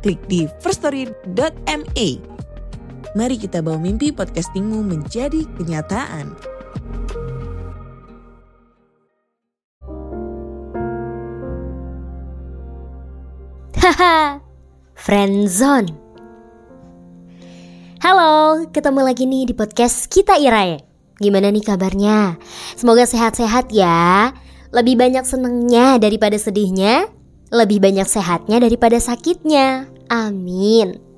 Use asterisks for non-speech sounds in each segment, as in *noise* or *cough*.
klik di firststory.me. Mari kita bawa mimpi podcastingmu menjadi kenyataan. Haha, friendzone. Halo, ketemu lagi nih di podcast kita Irae. Gimana nih kabarnya? Semoga sehat-sehat ya. Lebih banyak senengnya daripada sedihnya, lebih banyak sehatnya daripada sakitnya. Amin.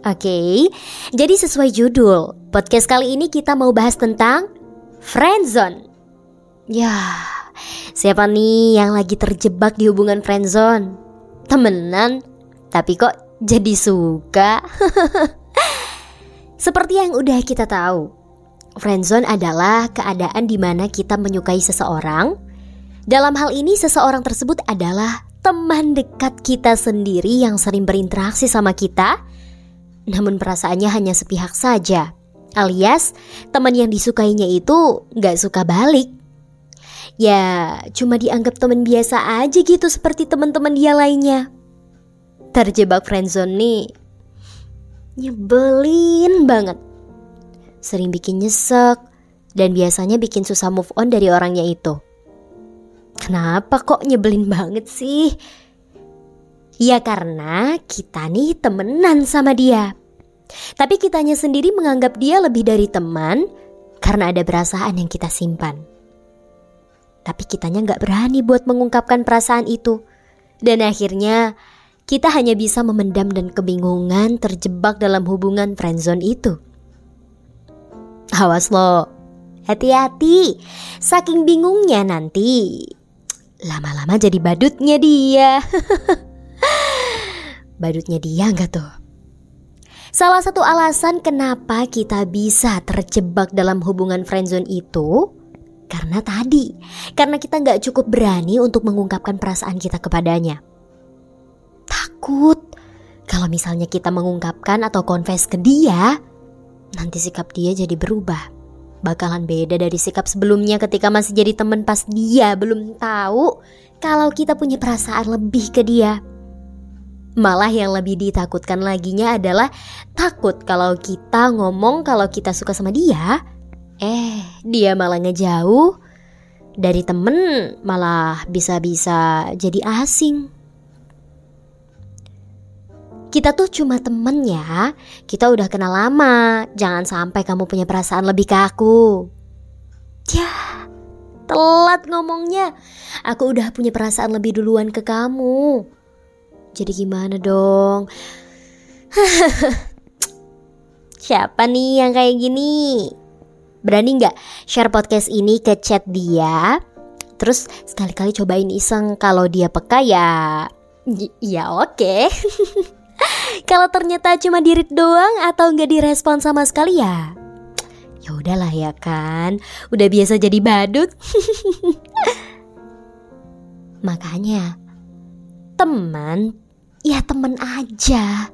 Oke, jadi sesuai judul, podcast kali ini kita mau bahas tentang friendzone. Ya, siapa nih yang lagi terjebak di hubungan friendzone? Temenan, tapi kok jadi suka? *laughs* Seperti yang udah kita tahu, friendzone adalah keadaan di mana kita menyukai seseorang. Dalam hal ini, seseorang tersebut adalah teman dekat kita sendiri yang sering berinteraksi sama kita, namun perasaannya hanya sepihak saja. Alias, teman yang disukainya itu gak suka balik. Ya, cuma dianggap teman biasa aja gitu seperti teman-teman dia lainnya. Terjebak friendzone nih, nyebelin banget. Sering bikin nyesek, dan biasanya bikin susah move on dari orangnya itu. Kenapa kok nyebelin banget sih? Ya karena kita nih temenan sama dia. Tapi kitanya sendiri menganggap dia lebih dari teman karena ada perasaan yang kita simpan. Tapi kitanya nggak berani buat mengungkapkan perasaan itu. Dan akhirnya kita hanya bisa memendam dan kebingungan terjebak dalam hubungan friendzone itu. Awas lo, hati-hati. Saking bingungnya nanti lama-lama jadi badutnya dia. *laughs* badutnya dia nggak tuh? Salah satu alasan kenapa kita bisa terjebak dalam hubungan friendzone itu karena tadi, karena kita nggak cukup berani untuk mengungkapkan perasaan kita kepadanya. Takut kalau misalnya kita mengungkapkan atau confess ke dia, nanti sikap dia jadi berubah bakalan beda dari sikap sebelumnya ketika masih jadi teman pas dia belum tahu kalau kita punya perasaan lebih ke dia. Malah yang lebih ditakutkan laginya adalah takut kalau kita ngomong kalau kita suka sama dia, eh dia malah ngejauh dari temen malah bisa-bisa jadi asing. Kita tuh cuma temen ya, kita udah kenal lama, jangan sampai kamu punya perasaan lebih ke aku. Ya, telat ngomongnya, aku udah punya perasaan lebih duluan ke kamu. Jadi gimana dong? *laughs* Siapa nih yang kayak gini? Berani nggak share podcast ini ke chat dia? Terus sekali-kali cobain iseng kalau dia peka ya, ya oke. Okay. *laughs* Kalau ternyata cuma dirit doang atau nggak direspon sama sekali ya? *tsk* Ya udahlah ya kan. Udah biasa jadi badut. *laughs* Makanya Teman Ya teman aja.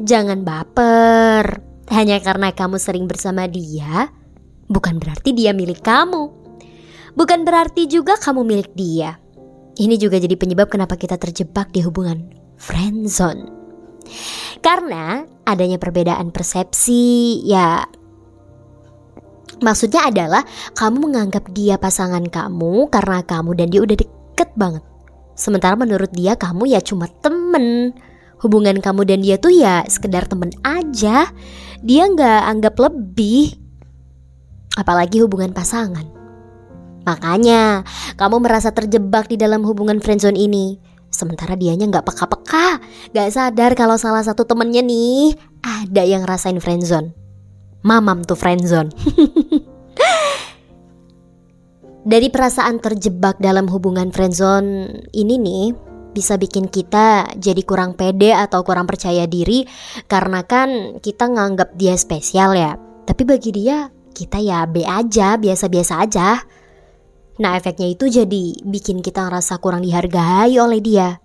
Jangan baper. Hanya karena kamu sering bersama dia Bukan berarti dia milik kamu. Bukan berarti juga kamu milik dia. Ini juga jadi penyebab kenapa kita terjebak di hubungan friendzone karena adanya perbedaan persepsi, ya maksudnya adalah kamu menganggap dia pasangan kamu karena kamu dan dia udah deket banget. Sementara menurut dia kamu ya cuma temen. Hubungan kamu dan dia tuh ya sekedar temen aja. Dia nggak anggap lebih. Apalagi hubungan pasangan. Makanya kamu merasa terjebak di dalam hubungan friendzone ini. Sementara dianya nggak peka-peka, nggak sadar kalau salah satu temennya nih ada yang rasain friendzone. Mamam tuh friendzone. *laughs* Dari perasaan terjebak dalam hubungan friendzone ini nih, bisa bikin kita jadi kurang pede atau kurang percaya diri karena kan kita nganggap dia spesial ya. Tapi bagi dia kita ya B aja, biasa-biasa aja. Nah efeknya itu jadi bikin kita ngerasa kurang dihargai oleh dia.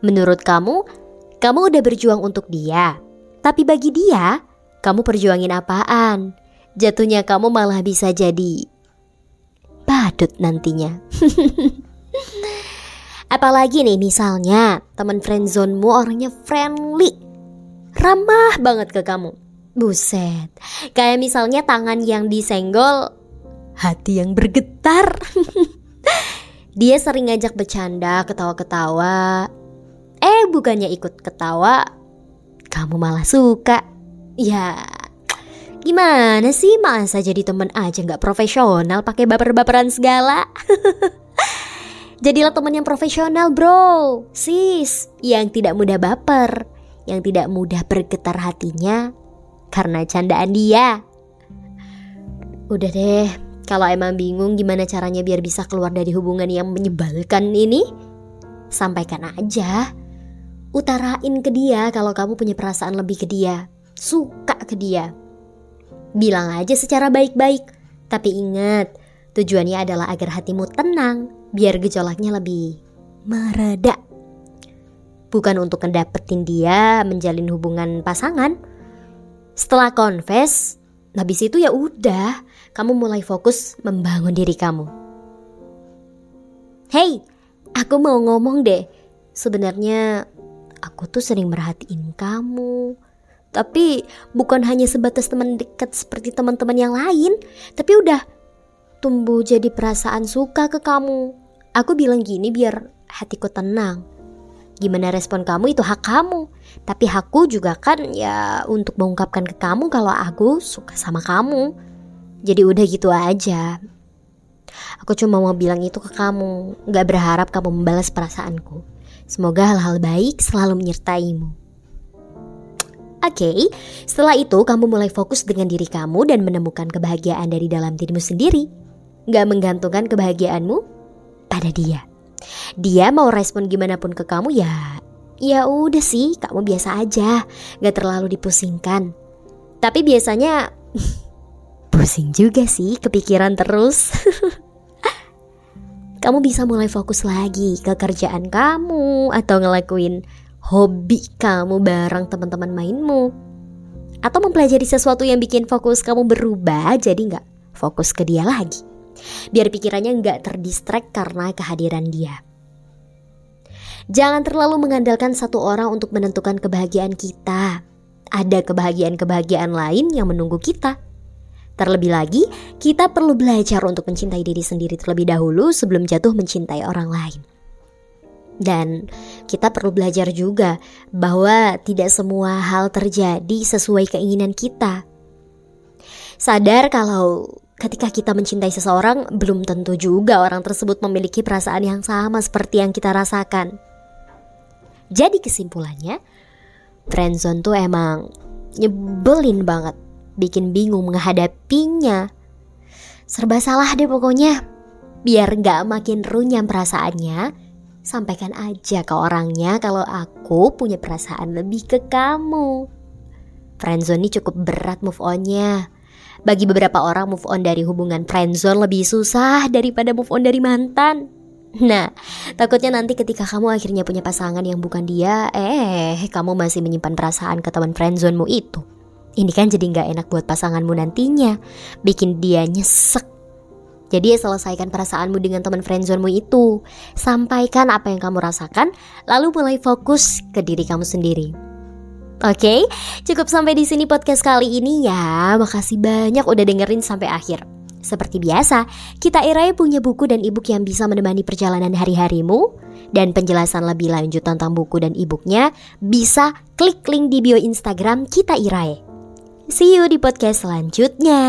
Menurut kamu, kamu udah berjuang untuk dia. Tapi bagi dia, kamu perjuangin apaan? Jatuhnya kamu malah bisa jadi badut nantinya. *laughs* Apalagi nih misalnya teman friendzone-mu orangnya friendly, ramah banget ke kamu. Buset, kayak misalnya tangan yang disenggol, hati yang bergetar. *laughs* Dia sering ngajak bercanda, ketawa-ketawa. Eh, bukannya ikut ketawa, kamu malah suka. Ya, gimana sih masa jadi temen aja nggak profesional pakai baper-baperan segala? *laughs* Jadilah teman yang profesional bro Sis Yang tidak mudah baper Yang tidak mudah bergetar hatinya Karena candaan dia Udah deh Kalau emang bingung gimana caranya biar bisa keluar dari hubungan yang menyebalkan ini Sampaikan aja Utarain ke dia kalau kamu punya perasaan lebih ke dia Suka ke dia Bilang aja secara baik-baik Tapi ingat Tujuannya adalah agar hatimu tenang biar gejolaknya lebih mereda. Bukan untuk ngedapetin dia menjalin hubungan pasangan. Setelah confess, habis itu ya udah, kamu mulai fokus membangun diri kamu. Hey, aku mau ngomong deh. Sebenarnya aku tuh sering merhatiin kamu. Tapi bukan hanya sebatas teman dekat seperti teman-teman yang lain, tapi udah tumbuh jadi perasaan suka ke kamu. Aku bilang gini biar hatiku tenang. Gimana respon kamu itu hak kamu. Tapi hakku juga kan ya untuk mengungkapkan ke kamu kalau aku suka sama kamu. Jadi udah gitu aja. Aku cuma mau bilang itu ke kamu. Gak berharap kamu membalas perasaanku. Semoga hal-hal baik selalu menyertaimu. Oke, okay, setelah itu kamu mulai fokus dengan diri kamu dan menemukan kebahagiaan dari dalam dirimu sendiri. Gak menggantungkan kebahagiaanmu pada dia. Dia mau respon gimana pun ke kamu ya, ya udah sih, kamu biasa aja, gak terlalu dipusingkan. Tapi biasanya *laughs* pusing juga sih, kepikiran terus. *laughs* kamu bisa mulai fokus lagi ke kerjaan kamu atau ngelakuin hobi kamu bareng teman-teman mainmu atau mempelajari sesuatu yang bikin fokus kamu berubah jadi nggak fokus ke dia lagi biar pikirannya nggak terdistract karena kehadiran dia. Jangan terlalu mengandalkan satu orang untuk menentukan kebahagiaan kita. Ada kebahagiaan-kebahagiaan lain yang menunggu kita. Terlebih lagi, kita perlu belajar untuk mencintai diri sendiri terlebih dahulu sebelum jatuh mencintai orang lain. Dan kita perlu belajar juga bahwa tidak semua hal terjadi sesuai keinginan kita. Sadar kalau ketika kita mencintai seseorang, belum tentu juga orang tersebut memiliki perasaan yang sama seperti yang kita rasakan. Jadi kesimpulannya, friendzone tuh emang nyebelin banget, bikin bingung menghadapinya. Serba salah deh pokoknya. Biar gak makin runyam perasaannya, sampaikan aja ke orangnya kalau aku punya perasaan lebih ke kamu. Friendzone ini cukup berat move onnya bagi beberapa orang move on dari hubungan friendzone lebih susah daripada move on dari mantan. Nah, takutnya nanti ketika kamu akhirnya punya pasangan yang bukan dia, eh, kamu masih menyimpan perasaan ke teman friendzonemu itu. Ini kan jadi nggak enak buat pasanganmu nantinya, bikin dia nyesek. Jadi selesaikan perasaanmu dengan teman friendzonemu itu. Sampaikan apa yang kamu rasakan, lalu mulai fokus ke diri kamu sendiri. Oke, okay? cukup sampai di sini podcast kali ini ya. Makasih banyak udah dengerin sampai akhir. Seperti biasa, kita Irai punya buku dan ebook yang bisa menemani perjalanan hari-harimu. Dan penjelasan lebih lanjut tentang buku dan ebooknya bisa klik link di bio Instagram kita Irai. See you di podcast selanjutnya.